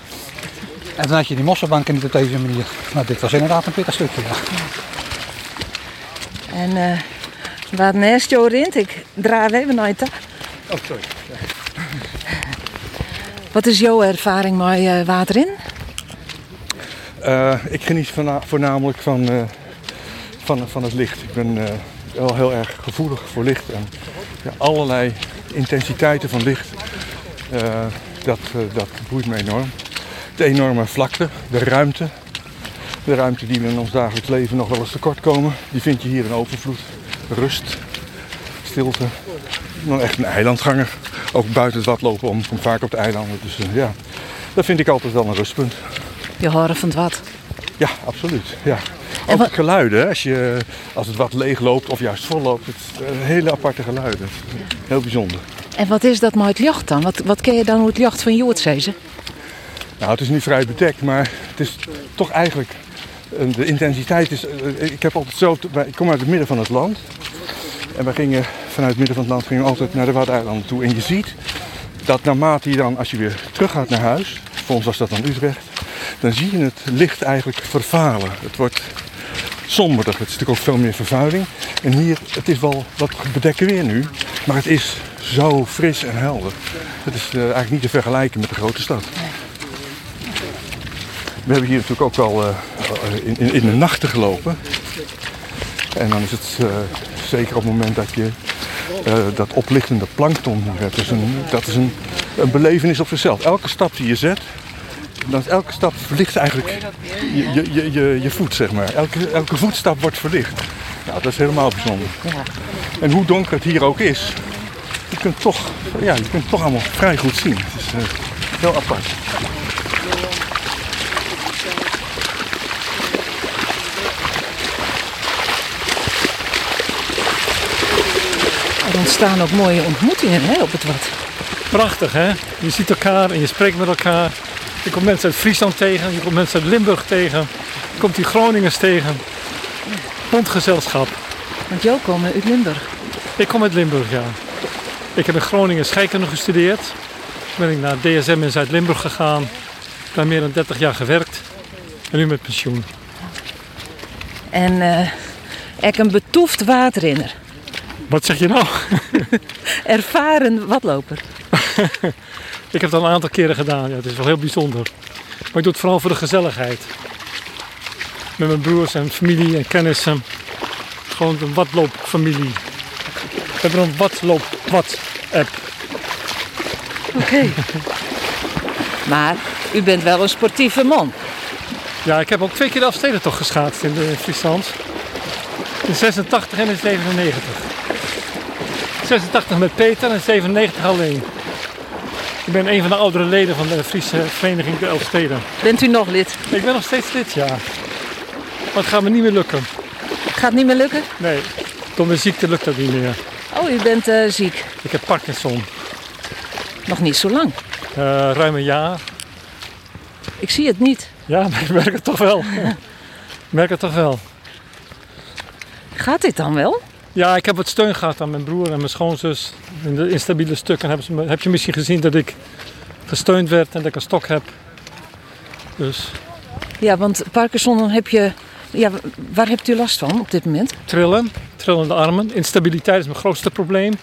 Speaker 6: En dan had je die mosselbanken niet op deze manier. Nou, dit was inderdaad een pittig stukje. Ja.
Speaker 3: En eh waar naast jou rint, ik draai even naar je ta-
Speaker 7: Oh, sorry.
Speaker 3: Wat is jouw ervaring met eh, water in?
Speaker 7: Eh, ik geniet voorna- voornamelijk van, eh, van, van het licht. Ik ben eh, wel heel erg gevoelig voor licht. En ja, allerlei intensiteiten van licht, eh, dat, eh, dat boeit me enorm. De enorme vlakte, de ruimte. De ruimte die we in ons dagelijks leven nog wel eens tekort komen, die vind je hier in overvloed. Rust, stilte. Nou, echt een eilandganger. Ook buiten het wat lopen om, kom vaak op de eilanden. Dus ja, dat vind ik altijd wel een rustpunt.
Speaker 3: Je horen van het wat.
Speaker 7: Ja, absoluut. Ja. Ook
Speaker 3: wat-
Speaker 7: geluiden, als, je, als het wat leeg loopt of juist vol loopt. Het een hele aparte geluiden. Heel bijzonder.
Speaker 3: En wat is dat met het jacht dan? Wat, wat ken je dan hoe het jacht van Jood zeggen?
Speaker 7: Nou, het is nu vrij bedekt, maar het is toch eigenlijk... eh, De intensiteit is... eh, Ik heb altijd zo... Ik kom uit het midden van het land. En wij gingen vanuit het midden van het land gingen we altijd naar de Waddeneilanden toe. En je ziet dat naarmate je dan, als je weer terug gaat naar huis... Voor ons was dat dan Utrecht. Dan zie je het licht eigenlijk vervalen. Het wordt somberder. Het is natuurlijk ook veel meer vervuiling. En hier, het is wel wat bedekken weer nu. Maar het is zo fris en helder. Het is eh, eigenlijk niet te vergelijken met de grote stad. We hebben hier natuurlijk ook al eh, in, in, in de nachten gelopen. En dan is het eh, zeker op het moment dat je eh, dat oplichtende plankton hebt. Dat is, een, dat is een, een belevenis op zichzelf. Elke stap die je zet, is elke stap verlicht eigenlijk je, je, je, je, je voet, zeg maar. Elke, elke voetstap wordt verlicht. Ja, dat is helemaal bijzonder. En hoe donker het hier ook is, je kunt toch, ja, je kunt het toch allemaal vrij goed zien. Het is eh, heel apart.
Speaker 3: Er ontstaan ook mooie ontmoetingen hè, op het wat.
Speaker 8: Prachtig hè? Je ziet elkaar en je spreekt met elkaar. Je komt mensen uit Friesland tegen, je komt mensen uit Limburg tegen. Je komt die Groningers tegen. Bondgezelschap.
Speaker 3: Want jou komen uit Limburg.
Speaker 8: Ik kom uit Limburg, ja. Ik heb in Groningen scheikunde gestudeerd. Toen ben ik naar DSM in Zuid-Limburg gegaan. Daar meer dan 30 jaar gewerkt. En nu met pensioen.
Speaker 3: En eh ik een betoefd waterrinner.
Speaker 8: Wat zeg je nou?
Speaker 3: Ervaren watloper.
Speaker 8: Ik heb het al een aantal keren gedaan. Ja, het is wel heel bijzonder. Maar ik doe het vooral voor de gezelligheid. Met mijn broers en familie en kennissen. Gewoon een watloopfamilie. We hebben een watloop-wat-app.
Speaker 3: Oké. maar u bent wel een sportieve man.
Speaker 8: Ja, ik heb ook twee keer de Afstedentocht geschaatst in, de, in Friesland. In 86 en in 97. 86 met Peter en 97 alleen. Ik ben een van de oudere leden van de Friese vereniging de Elfsteden.
Speaker 3: Bent u nog lid?
Speaker 8: Ik ben nog steeds lid, ja. Maar het gaat me niet meer lukken.
Speaker 3: Gaat niet meer lukken?
Speaker 8: Nee, door mijn ziekte lukt dat niet meer.
Speaker 3: Oh, u bent eh, ziek.
Speaker 8: Ik heb Parkinson.
Speaker 3: Nog niet zo lang.
Speaker 8: Eh, ruim een jaar.
Speaker 3: Ik zie het niet.
Speaker 8: Ja, maar ik merk het toch wel. ik merk het toch wel.
Speaker 3: Gaat dit dan wel?
Speaker 8: Ja, ik heb wat steun gehad aan mijn broer en mijn schoonzus. In de instabiele stukken hebben ze me- heb je misschien gezien dat ik gesteund werd en dat ik een stok heb. Dus
Speaker 3: Ja, want Parkinson dan heb je... Ja, waar hebt u last van op dit moment?
Speaker 8: trillen, trillende armen. Instabiliteit is mijn grootste probleem.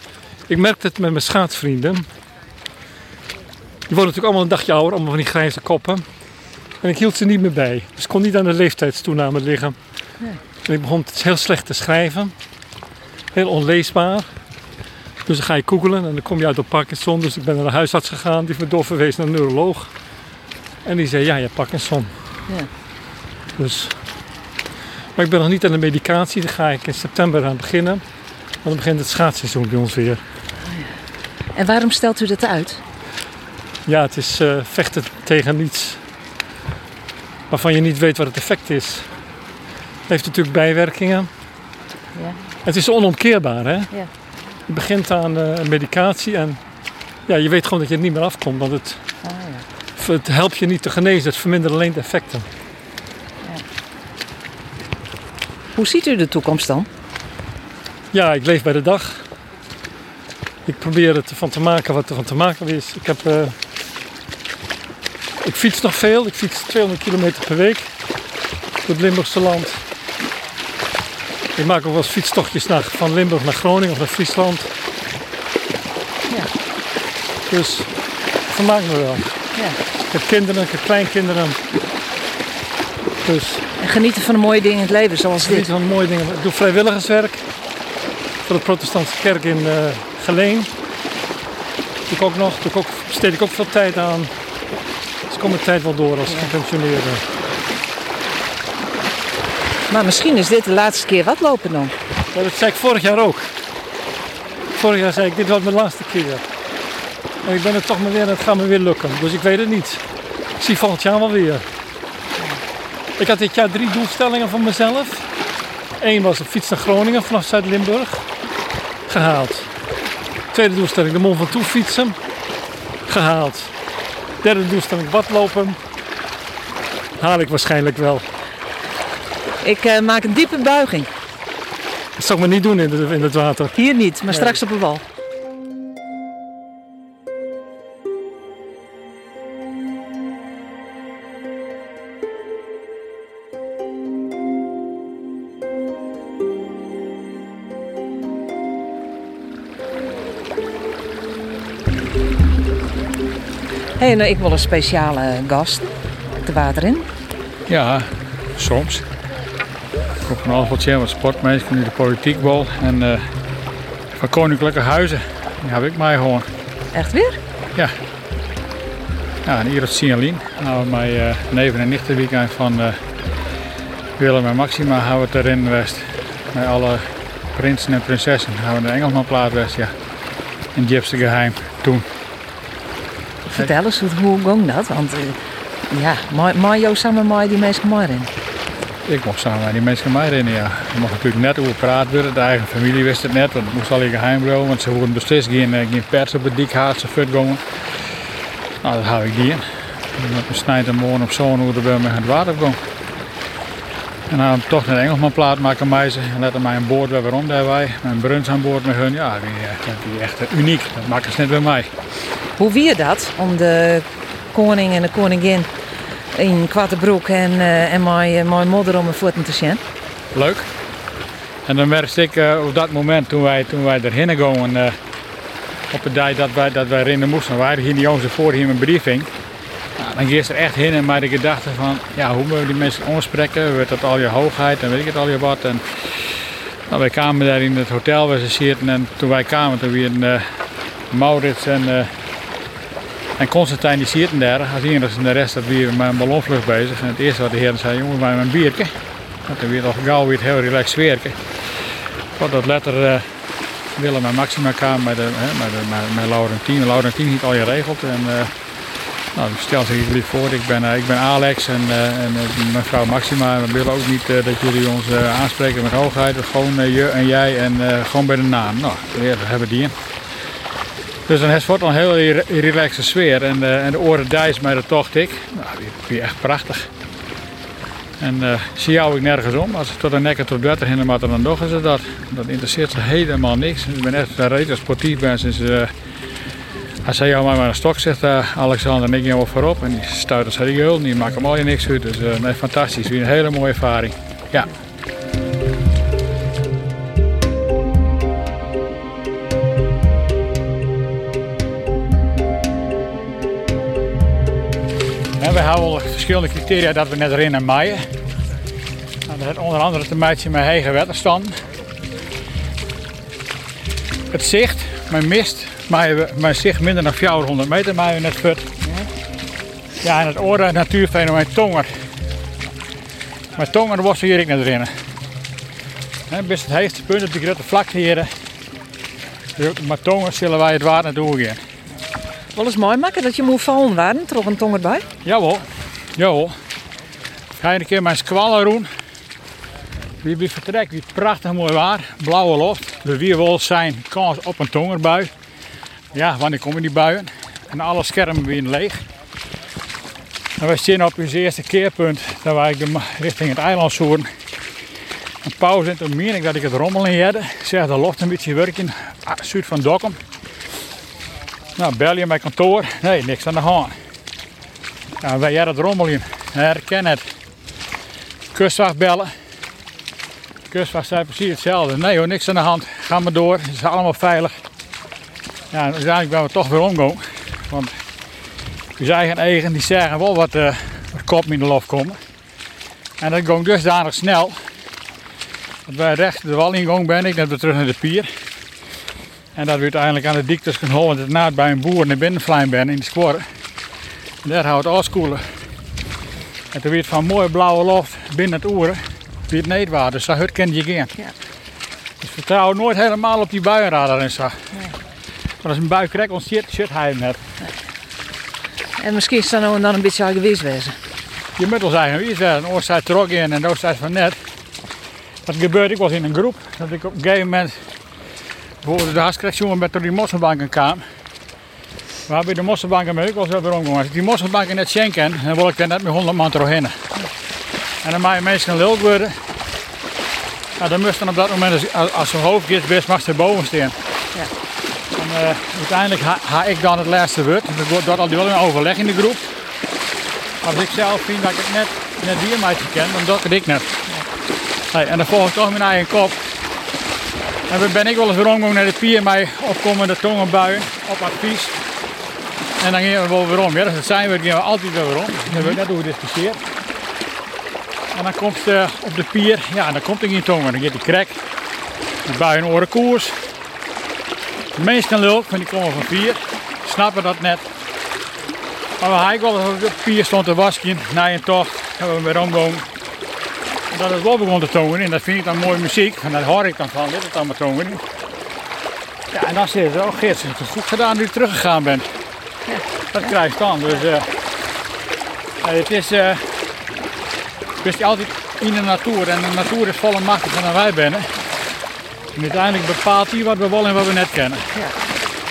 Speaker 8: Ik merk het met mijn schaatsvrienden. Die worden natuurlijk allemaal een dagje ouder, allemaal van die grijze koppen. En ik hield ze niet meer bij. Dus ik kon niet aan de leeftijdstoename liggen. En ik begon heel slecht te schrijven. Heel onleesbaar. Dus dan ga je googelen en dan kom je uit op Parkinson. Dus ik ben naar de huisarts gegaan, die heeft me doorverwezen naar een neuroloog. En die zei, ja, je hebt Parkinson.
Speaker 3: Ja.
Speaker 8: Dus... Maar ik ben nog niet aan de medicatie, daar ga ik in september aan beginnen. Want dan begint het schaatsseizoen bij ons weer.
Speaker 3: En waarom stelt u dat uit?
Speaker 8: Ja, het is eh, vechten tegen iets waarvan je niet weet wat het effect is. Het heeft natuurlijk bijwerkingen.
Speaker 3: Ja.
Speaker 8: Het is onomkeerbaar, hè?
Speaker 3: Ja.
Speaker 8: Je begint aan eh, medicatie en ja, je weet gewoon dat je er niet meer afkomt. Want het, het helpt je niet te genezen, het vermindert alleen de effecten.
Speaker 3: Hoe ziet u de toekomst dan?
Speaker 8: Ja, ik leef bij de dag. Ik probeer er van te maken wat er van te maken is. Ik, heb, eh, ik fiets nog veel. Ik fiets 200 kilometer per week door het Limburgse land. Ik maak ook wel eens fietstochtjes naar, van Limburg naar Groningen of naar Friesland.
Speaker 3: Ja.
Speaker 8: Dus vermaak me wel.
Speaker 3: Ja.
Speaker 8: Ik heb kinderen, ik heb kleinkinderen. Dus
Speaker 3: En genieten van de mooie dingen in het leven, zoals
Speaker 8: Niet
Speaker 3: dit.
Speaker 8: van mooie dingen. Ik doe vrijwilligerswerk voor de protestantse kerk in eh Geleen. Doe ik ook nog, doe ik ook, besteed ik ook veel tijd aan. Dus ik kom mijn tijd wel door als gepensioneerde.
Speaker 3: Maar misschien is dit de laatste keer wat lopen dan.
Speaker 8: Dat zei ik vorig jaar ook. Vorig jaar zei ik, dit wordt mijn laatste keer. En ik ben er toch maar weer en het gaat me weer lukken. Dus ik weet het niet. Ik zie volgend jaar wel weer. Ik had dit jaar drie doelstellingen voor mezelf. Eén was een fiets naar Groningen vanaf Zuid-Limburg. Gehaald. Tweede doelstelling de Mont Ventoux fietsen. Gehaald. Derde doelstelling badlopen. Haal ik waarschijnlijk wel.
Speaker 3: Ik eh, maak een diepe buiging.
Speaker 8: Dat zou ik maar niet doen in, de, in het water.
Speaker 3: Hier niet, maar straks op de wal. Hey, nou, ik wil een speciale gast het water in.
Speaker 5: Ja, soms. Ik kom van alles wat sportmensen, nu de politiek wel. En eh, van koninklijke huizen, die heb ik mij gewoon.
Speaker 3: Echt weer?
Speaker 5: Ja. Ja, en hier op Sialien. Nou, mijn uh, neven en nichten weekend van eh, Willem en Maxima hebben we het erin geweest. Met alle prinsen en prinsessen hebben we de Engelsmanplaat geweest, ja. In diepste geheim, toen.
Speaker 3: Vertel eens, hoe, ging dat? Want eh, ja, maar jou samen met die mensen maar in.
Speaker 5: Ik mocht samen met die mensen mij erin, ja. Mocht natuurlijk net over praat worden. De eigen familie wist het net, want het moest al in geheim blijven. Want ze hoorden beslist geen, eh, geen pers op het dik of gaan. Nou, dat hou ik die in. Met mijn snijdt en morgen op zo'n hoe bij me het water kwam. En dan toch naar Engelsman plaat maken meisje. En letten mij aan boord weer waarom daar wij. Mijn bruns aan boord met hun. Ja, die, eh, is echt eh, uniek. Dat maken ze net bij mij.
Speaker 3: Hoe wie dat om de koning en de koningin in kwarte broek en, eh, en mijn, eh, mijn moeder om een voeten te zien?
Speaker 5: Leuk. En dan merkte ik eh, op dat moment toen wij, toen wij erheen gingen, op het dag dat wij, dat wij erin moesten, wij hier niet onze voor hier een briefing. Nou, dan ging ze er echt heen en met de gedachte van, ja, hoe moeten we die mensen aanspreken? Werd dat al je hoogheid en weet ik het al je wat. En, nou, wij kwamen daar in het hotel waar ze zitten en toen wij kwamen, toen weer uh, Maurits en, uh, en Constantijn die zitten daar. Als iedereen en de rest dat weer met een ballonvlucht bezig. En het eerste wat de heren zei, jongens, wij een biertje. En toen weer al gauw weer heel relaxed werken. Wat dat letter uh, Willem en Maxima kwamen met, de, met, de, met, met Laurentien. Laurentien niet al je regeld. En, uh, nou, stel zich lief voor, ik ben, uh, ik ben Alex en, en mijn vrouw Maxima. We willen ook niet dat jullie ons aanspreken met hoogheid. Gewoon je en jij en gewoon bij de naam. Nou, we hebben die. Dus dan is een heel relaxe sfeer. En, en de oren dijs mij de tocht ik. Nou, die, die echt prachtig. En uh, zie jou ik nergens om. Als ik tot een nekker tot 30 in maar dan nog is het dat. Dat interesseert ze helemaal niks. Ik ben echt redelijk sportief ben sinds. Uh, als hij jou maar met een stok zegt, uh, Alexander, en ik jou voorop. En die stuit als die gul, die al je niks uit. Dus nee, fantastisch. Weer een hele mooie ervaring. Ja. We hebben verschillende criteria dat we net erin en maaien. Nou, dat onder andere te meidje met hege waterstand. Het zicht, mijn mist, mijn zicht minder dan 400 meter maaien net fut. Ja, en het oren natuurfenomeen tonger. Maar tonger was hier ik net erin. En best het heegste punt op die grote vlakte hier. Maar tonger zullen wij het water naartoe gaan.
Speaker 3: Wel eens mooi maken dat je moet vallen waren, toch een tong erbij?
Speaker 5: Jawel, jawel. Ga je een keer mijn squallen doen. Wie bij vertrekt, wie prachtig mooi waar. Blauwe. Er weer wel zijn kans op een tongerbui. Ja, wanneer komen die buien? En alle schermen weer leeg. En wij zien op ons eerste keerpunt dat wij de richting het eiland zoeken. een pauze en toen meen ik dat ik het rommel in had. Ik zeg, de loft een beetje werken. Ah, Zuid van Dokkum. Nou, bel je mijn kantoor. Nee, niks aan de hand. Ja, wij hadden het rommel in. Herken het. Kustwacht bellen. Kustwacht zei precies hetzelfde. Nee hoor, niks aan de hand. Ga maar door. Het is allemaal veilig. Ja, uiteindelijk ben we toch weer omgegaan. Want we eigen eigen die zeggen wel wat, eh wat kop in de lof komen. En dat ging dusdanig snel. Dat wij recht de wal ingegaan ben ik net weer terug naar de pier. En dat we uiteindelijk aan de diktes geholpen het naad bij een boer naar binnen vlijm ben in de squarren. En daar houdt het afskoelen. En toen weer van mooie blauwe loft binnen het oeren weer het neetwater. Dus dat hut kent je geen.
Speaker 3: Ja.
Speaker 5: Dus vertrouw nooit helemaal op die buienradar en zo. Maar als een bui krijgt, ons shit, hij net.
Speaker 3: En misschien is dat nou en dan een beetje geweest wezen.
Speaker 5: Je moet wel er? Een oorzijde trok in en de oorzijde van net. Wat gebeurde, ik was in een groep. Dat ik op een gegeven moment voor de hartskrijgsjongen met door die mosselbanken kwam. Waar bij de mosselbanken ben ik wel zo weer omgegaan. Als ik die mosselbanken net schenken, dan wil ik daar net met 100 man doorheen. En dan mag je mensen een lul worden. Nou, dan moest dan op dat moment, als, als zijn hoofd is, best mag ze boven staan.
Speaker 3: Ja.
Speaker 5: En eh, uiteindelijk ga, ga ik dan het laatste woord. Dus ik word dat al wel een overleg in de groep. Als ik zelf vind dat ik het net, net die meisje ken, dan doe ik het ik net. Hey, en dan volg ik toch mijn eigen kop. En ben ik wel eens weer naar de pier met opkomende tongenbuien op advies. En dan gingen we wel weer om. Ja, dat zijn we, gingen we altijd weer om. Dat hebben we net hoe gediscussieerd. En dan komt ze op de pier, ja, dan komt er geen tongen. Dan gaat die krek, die buien oren koers. De meeste lul, van die komen van pier, snappen dat net. Maar we hadden wel eens op de pier stond te wasken, na een tocht, hebben we weer omgegaan. En dat het wel begon te tongen en dat vind ik dan mooie muziek. En daar hoor ik dan van, dit het allemaal tongen in. Ja, en dan zeggen ze, oh Geert, het is goed gedaan dat je teruggegaan bent. Dat krijg je dan. Dus eh, eh, het is, is altijd in de natuur en de natuur is volle machtiger dan wij zijn. En uiteindelijk bepaalt hij wat we willen en wat we net kennen.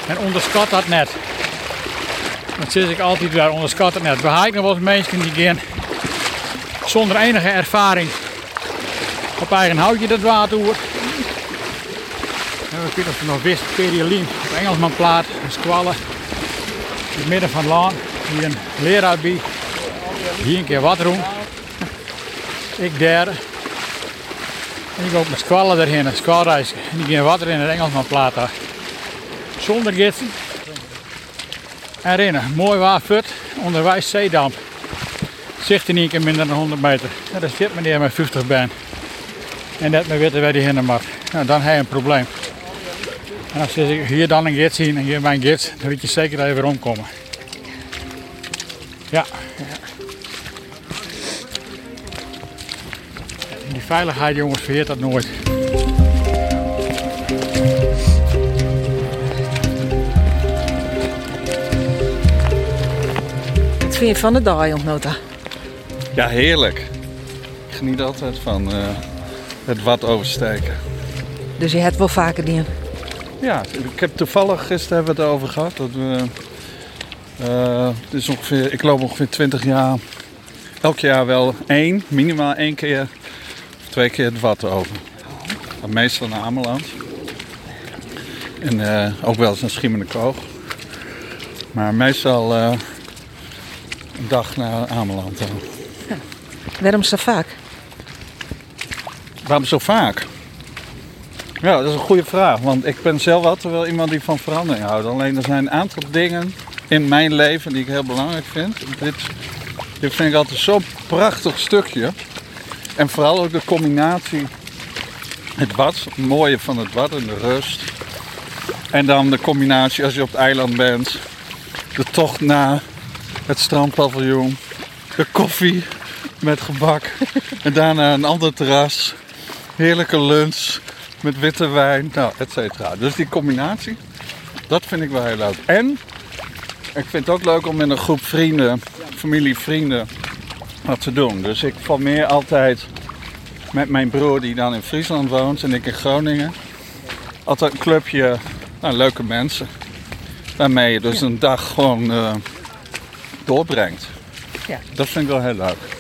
Speaker 5: En onderschat dat net. Dat zeg ik altijd weer, onderschat het net. We nog wel eens mensen die gaan zonder enige ervaring op eigen houtje dat water oer. En we kunnen nog wist, periolien op Engelsman plaat, een squallen. In het midden van het land, hier een leraar bij. Hier een keer wat doen. Ik derde. En ik ook met squallen erheen, een squalreis. En gaan water in het Engelsman plaat daar. Zonder gidsen. En mooi waar fut, onderwijs zeedamp. Zicht in één keer minder dan 100 meter. Ja, dat zit meneer met 50 ben. En net maar weten waar die heen mag. Nou, dan heb je een probleem. En als je hier dan een gids zien en hier mijn gids, dan weet je zeker dat je weer omkomen. Ja. En die veiligheid jongens, vergeet dat nooit.
Speaker 3: Wat vind je van de dag, Nota?
Speaker 9: Ja, heerlijk. Ik geniet altijd van eh, het wat oversteken.
Speaker 3: Dus je hebt wel vaker die.
Speaker 9: Ja, ik heb toevallig gisteren hebben we het over gehad. Dat we, is ongeveer, ik loop ongeveer 20 jaar. Elk jaar wel één, minimaal één keer of twee keer het wat over. Meestal naar Ameland. En eh, ook wel eens naar Schiermonnikoog. Maar meestal eh, een dag naar Ameland. dan.
Speaker 3: Waarom zo vaak?
Speaker 9: Waarom zo vaak? Ja, dat is een goede vraag. Want ik ben zelf altijd wel iemand die van verandering houdt. Alleen er zijn een aantal dingen in mijn leven die ik heel belangrijk vind. Dit, dit vind ik altijd zo'n prachtig stukje. En vooral ook de combinatie. Het bad, het mooie van het bad en de rust. En dan de combinatie als je op het eiland bent. De tocht naar het strandpaviljoen. De koffie met gebak. En daarna een ander terras. Heerlijke lunch met witte wijn. Nou, et cetera. Dus die combinatie, dat vind ik wel heel leuk. En ik vind het ook leuk om met een groep vrienden, familie, vrienden, wat te doen. Dus ik formeer altijd met mijn broer die dan in Friesland woont en ik in Groningen. Altijd een clubje, nou, leuke mensen. Waarmee je dus een dag gewoon eh, doorbrengt.
Speaker 3: Ja.
Speaker 9: Dat vind ik wel heel leuk.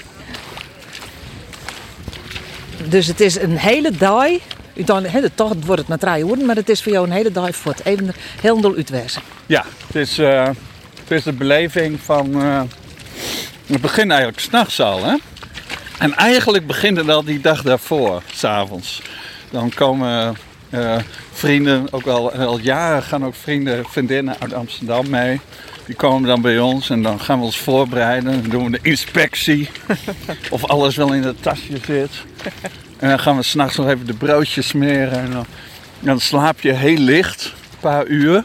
Speaker 3: Dus het is een hele dag. Dan, hè, de tocht wordt het maar drie uur, maar het is voor jou een hele dag voort. Even heel uitwezen.
Speaker 9: Ja, het is, eh, het is de beleving van. eh het begint eigenlijk s'nachts al, hè? En eigenlijk begint het al die dag daarvoor, s'avonds. Dan komen eh, vrienden, ook al, al jaren gaan ook vrienden, vriendinnen uit Amsterdam mee. Die komen dan bij ons en dan gaan we ons voorbereiden. Dan doen we de inspectie. of alles wel in het tasje zit. En dan gaan we s'nachts nog even de broodjes smeren. En dan, dan slaap je heel licht, een paar uur.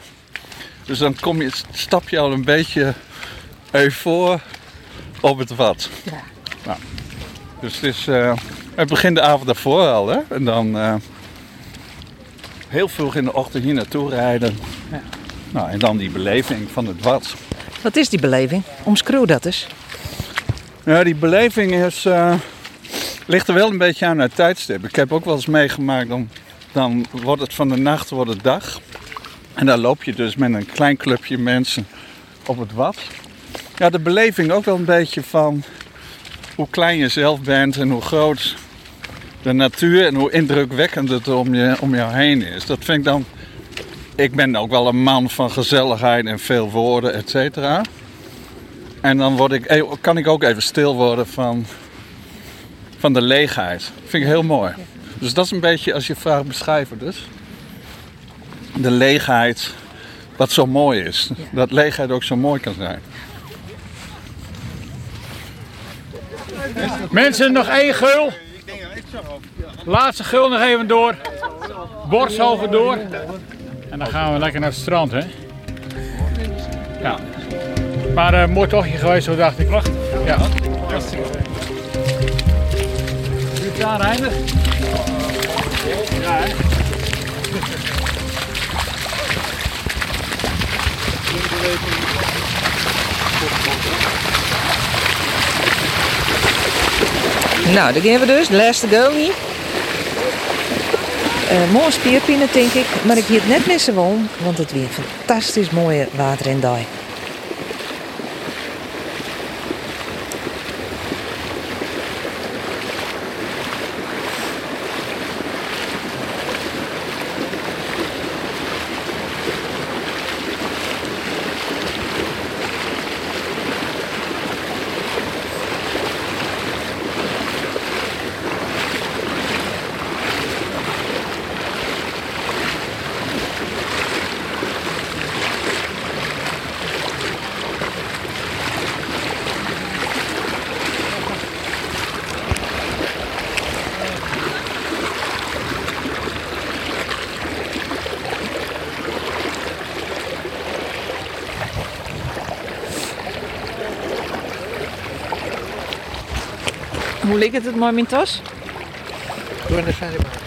Speaker 9: Dus dan kom je, stap je al een beetje even voor op het wat.
Speaker 3: Ja.
Speaker 9: Nou, dus het, is, eh, het begint de avond daarvoor al. Hè? En dan eh, heel vroeg in de ochtend hier naartoe rijden. Nou, en dan die beleving van het wat.
Speaker 3: Wat is die beleving? Omschreeuw dat eens.
Speaker 9: Ja, die beleving is, eh, ligt er wel een beetje aan het tijdstip. Ik heb ook wel eens meegemaakt, dan, dan wordt het van de nacht wordt het dag. En dan loop je dus met een klein clubje mensen op het wat. Ja, de beleving ook wel een beetje van hoe klein je zelf bent en hoe groot de natuur en hoe indrukwekkend het om, je, om jou heen is. Dat vind ik dan. Ik ben ook wel een man van gezelligheid en veel woorden, et cetera. En dan word ik, eh, kan ik ook even stil worden van, van de leegheid. vind ik heel mooi. Dus dat is een beetje, als je vraagt beschrijven dus. De leegheid, wat zo mooi is. Dat leegheid ook zo mooi kan zijn.
Speaker 5: Mensen, nog één geul. Laatste geul nog even door. Borsthogen door. En dan gaan we lekker naar het strand, hè? Ja. Maar eh mooi tochtje geweest, zo dacht ik. Wacht. Ja. Daar? Ja, hè?
Speaker 3: Nou, daar gaan we dus. Laatste goal hier. Eh mooie spierpinnen, denk ik. Maar ik hier het net missen wil, want het weer fantastisch mooie water in Dai. Ligt het?
Speaker 6: Doe in de